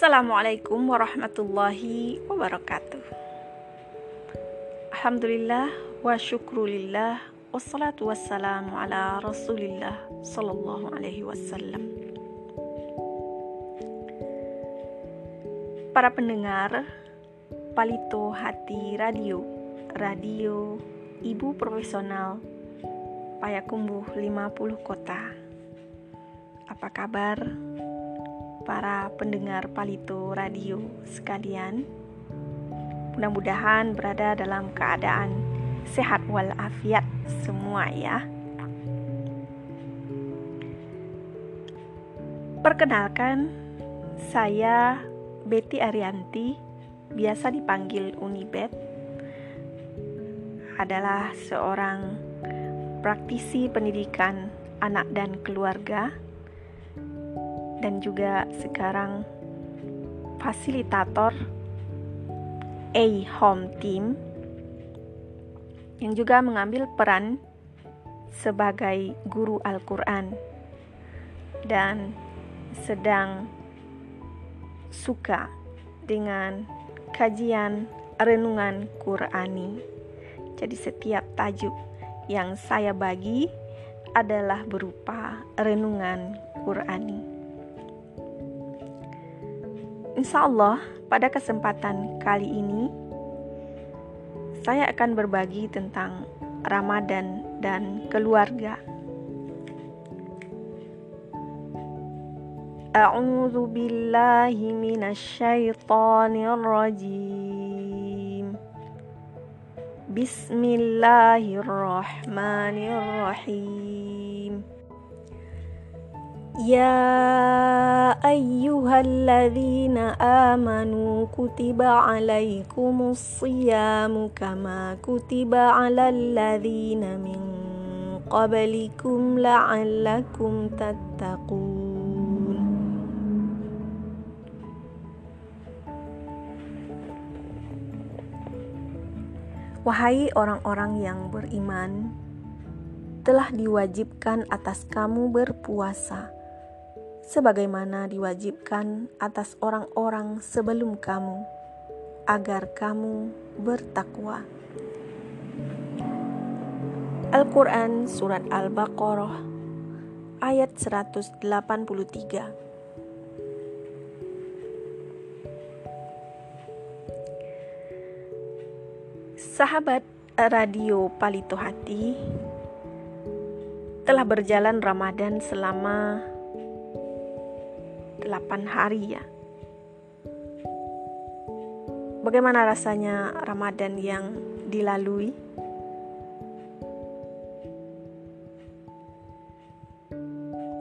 Assalamualaikum warahmatullahi wabarakatuh. Alhamdulillah wa syukrulillah. Wassalatu wassalamu ala rasulillah Sallallahu alaihi wasallam. Para pendengar Palito Hati Radio Radio Ibu Profesional Payakumbuh 50 Kota. Apa kabar? Para pendengar Palito Radio sekalian. Mudah-mudahan berada dalam keadaan sehat walafiat semua ya. Perkenalkan, saya Betty Arianti, biasa dipanggil Unibet, adalah seorang praktisi pendidikan anak dan keluarga dan juga sekarang fasilitator A Home Team yang juga mengambil peran sebagai guru Al-Quran dan sedang suka dengan kajian renungan Qurani. Jadi setiap tajuk yang saya bagi adalah berupa renungan Qurani. Insya Allah, pada kesempatan kali ini, saya akan berbagi tentang Ramadan dan keluarga. A'udzu billahi minasyaitonir rajim. Bismillahirrahmanirrahim. يا أيها الذين آمنوا كتب عليكم الصيام كما كتب على الذين من قبلكم لعلكم تتقون Wahai orang-orang yang beriman, telah diwajibkan atas kamu berpuasa sebagaimana diwajibkan atas orang-orang sebelum kamu, agar kamu bertakwa. Al-Quran Surat Al-Baqarah ayat 183 Sahabat radio Palito Hati telah berjalan Ramadan selama 8 hari ya. Bagaimana rasanya Ramadan yang dilalui?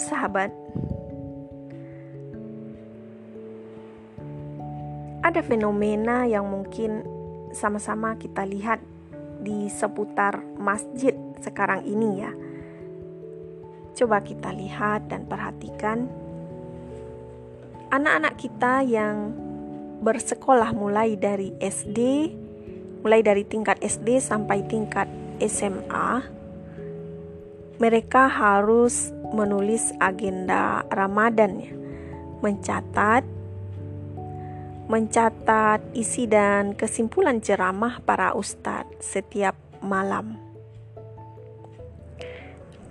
Sahabat, ada fenomena yang mungkin sama-sama kita lihat di seputar masjid sekarang ini ya. Coba kita lihat dan perhatikan anak-anak kita yang bersekolah mulai dari SD, mulai dari tingkat SD sampai tingkat SMA, mereka harus menulis agenda Ramadan ya, mencatat mencatat isi dan kesimpulan ceramah para ustadz setiap malam.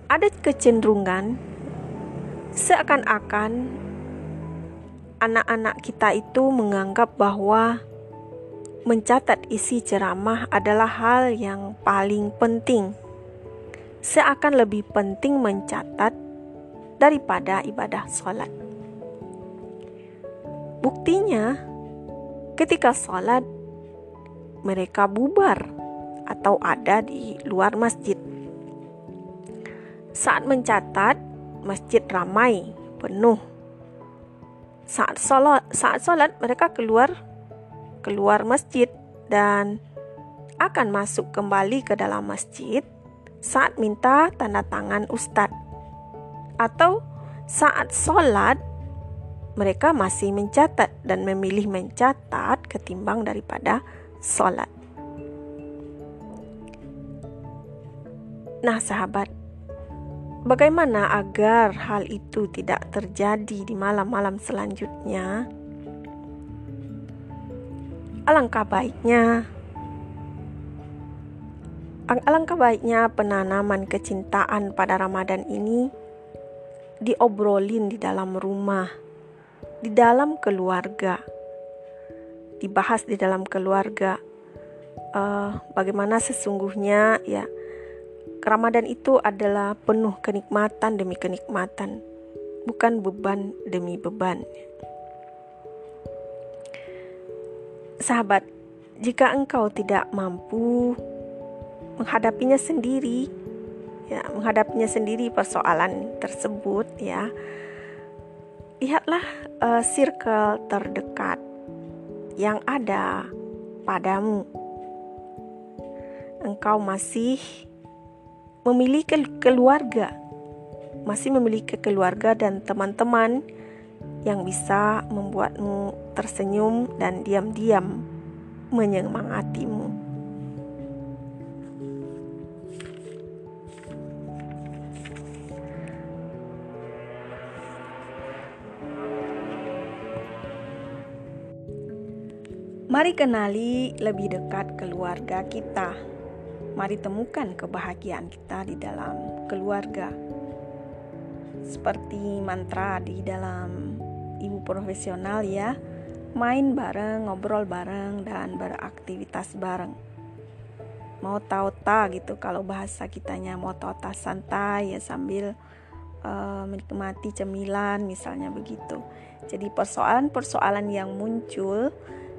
Ada kecenderungan seakan-akan anak-anak kita itu menganggap bahwa mencatat isi ceramah adalah hal yang paling penting. Seakan lebih penting mencatat daripada ibadah sholat. Buktinya, ketika sholat, mereka bubar atau ada di luar masjid. Saat mencatat, masjid ramai, penuh saat sholat saat sholat mereka keluar keluar masjid dan akan masuk kembali ke dalam masjid saat minta tanda tangan ustadz atau saat sholat mereka masih mencatat dan memilih mencatat ketimbang daripada sholat. Nah, sahabat, Bagaimana agar hal itu tidak terjadi di malam-malam selanjutnya? alangkah baiknya alangkah baiknya penanaman kecintaan pada Ramadan ini diobrolin di dalam rumah, di dalam keluarga, dibahas di dalam keluarga. Uh, bagaimana sesungguhnya ya Ramadan itu adalah penuh kenikmatan demi kenikmatan, bukan beban demi beban. Sahabat, jika engkau tidak mampu menghadapinya sendiri, ya, menghadapinya sendiri persoalan tersebut, ya, lihatlah uh, circle terdekat yang ada padamu. Engkau masih memiliki keluarga, masih memiliki keluarga dan teman-teman yang bisa membuatmu tersenyum dan diam-diam menyemangatimu. Mari kenali lebih dekat keluarga kita. Mari temukan kebahagiaan kita di dalam keluarga. Seperti mantra di dalam ibu profesional ya, main bareng, ngobrol bareng dan beraktivitas bareng. Mau tahu-tahu gitu kalau bahasa kitanya mau tahu-tahu santai ya sambil uh, menikmati cemilan misalnya begitu. Jadi persoalan-persoalan yang muncul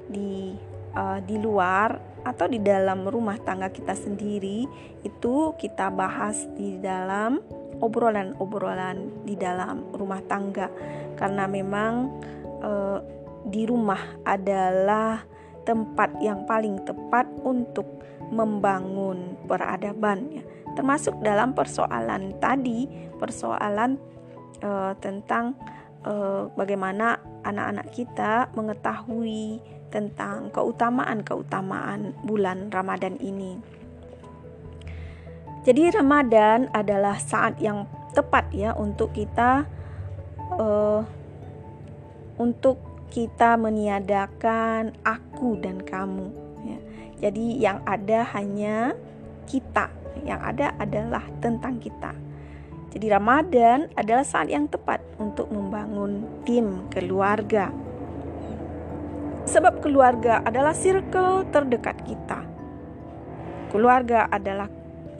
di uh, di luar atau di dalam rumah tangga kita sendiri itu kita bahas di dalam obrolan-obrolan di dalam rumah tangga. Karena memang uh, di rumah adalah tempat yang paling tepat untuk membangun peradaban ya termasuk dalam persoalan tadi persoalan uh, tentang uh, bagaimana anak-anak kita mengetahui tentang keutamaan-keutamaan bulan Ramadan ini. Jadi Ramadan adalah saat yang tepat ya untuk kita uh, untuk kita meniadakan aku dan kamu. Ya. Jadi yang ada hanya kita, yang ada adalah tentang kita. Jadi Ramadan adalah saat yang tepat untuk membangun tim keluarga Sebab keluarga adalah circle terdekat kita. Keluarga adalah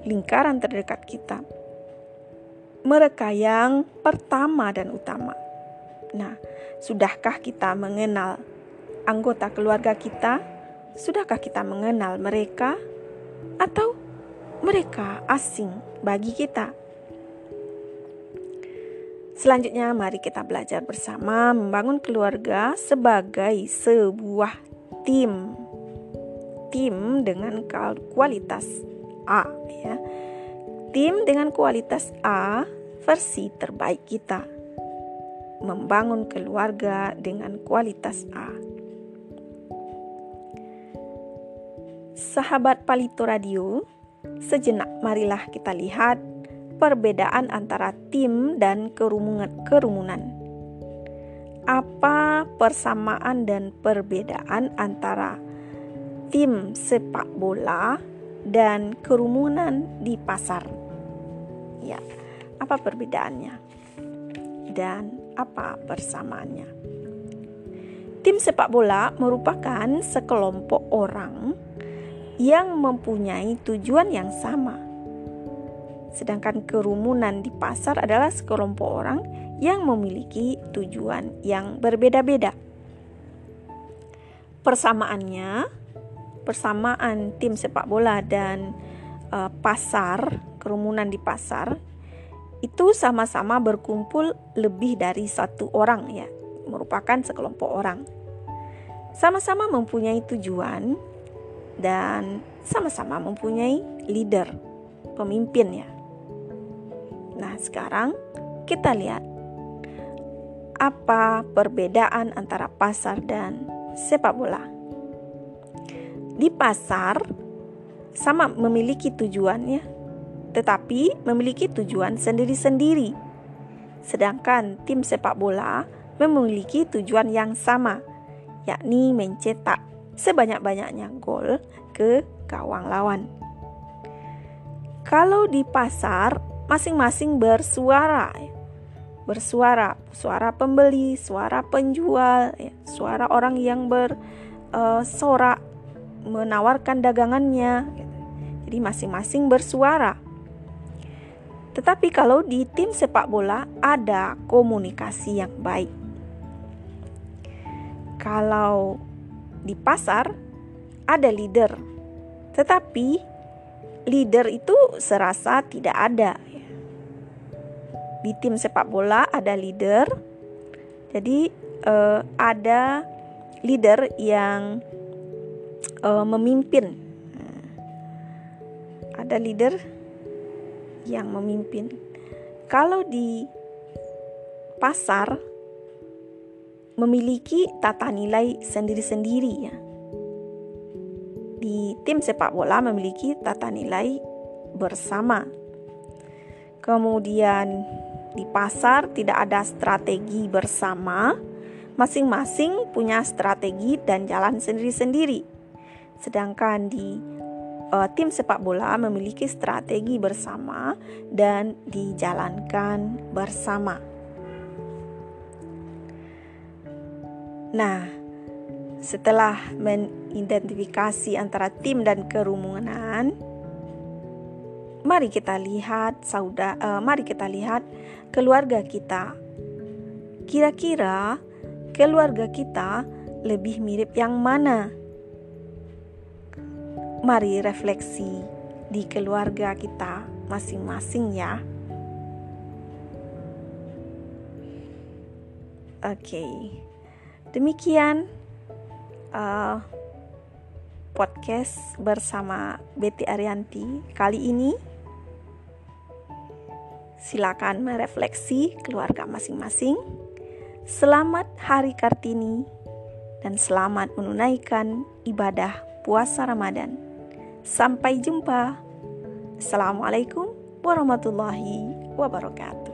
lingkaran terdekat kita. Mereka yang pertama dan utama. Nah, sudahkah kita mengenal anggota keluarga kita? Sudahkah kita mengenal mereka? Atau mereka asing bagi kita? Selanjutnya, mari kita belajar bersama membangun keluarga sebagai sebuah tim. Tim dengan kualitas A ya. Tim dengan kualitas A versi terbaik kita. Membangun keluarga dengan kualitas A. Sahabat Palito Radio, sejenak marilah kita lihat perbedaan antara tim dan kerumunan. Apa persamaan dan perbedaan antara tim sepak bola dan kerumunan di pasar? Ya, apa perbedaannya? Dan apa persamaannya? Tim sepak bola merupakan sekelompok orang yang mempunyai tujuan yang sama Sedangkan kerumunan di pasar adalah sekelompok orang yang memiliki tujuan yang berbeda-beda. Persamaannya, persamaan tim sepak bola dan uh, pasar, kerumunan di pasar itu sama-sama berkumpul lebih dari satu orang ya, merupakan sekelompok orang. Sama-sama mempunyai tujuan dan sama-sama mempunyai leader, pemimpin ya. Nah, sekarang kita lihat apa perbedaan antara pasar dan sepak bola. Di pasar sama memiliki tujuannya, tetapi memiliki tujuan sendiri-sendiri. Sedangkan tim sepak bola memiliki tujuan yang sama, yakni mencetak sebanyak-banyaknya gol ke gawang lawan. Kalau di pasar, masing-masing bersuara. Ya. Bersuara, suara pembeli, suara penjual, ya. suara orang yang bersorak uh, menawarkan dagangannya. Gitu. Jadi masing-masing bersuara. Tetapi kalau di tim sepak bola ada komunikasi yang baik. Kalau di pasar ada leader, tetapi leader itu serasa tidak ada. Di tim sepak bola ada leader, jadi uh, ada leader yang uh, memimpin. Ada leader yang memimpin. Kalau di pasar memiliki tata nilai sendiri-sendiri ya. Di tim sepak bola memiliki tata nilai bersama. Kemudian di pasar tidak ada strategi bersama, masing-masing punya strategi dan jalan sendiri-sendiri. Sedangkan di uh, tim sepak bola memiliki strategi bersama dan dijalankan bersama. Nah, setelah mengidentifikasi antara tim dan kerumunan, mari kita lihat saudara, uh, mari kita lihat keluarga kita. Kira-kira keluarga kita lebih mirip yang mana? mari refleksi di keluarga kita masing-masing ya. Oke, okay. demikian uh, podcast bersama Betty Arianti kali ini. Silakan merefleksi keluarga masing-masing. Selamat Hari Kartini dan selamat menunaikan ibadah puasa Ramadan. Sampai jumpa. Assalamualaikum warahmatullahi wabarakatuh.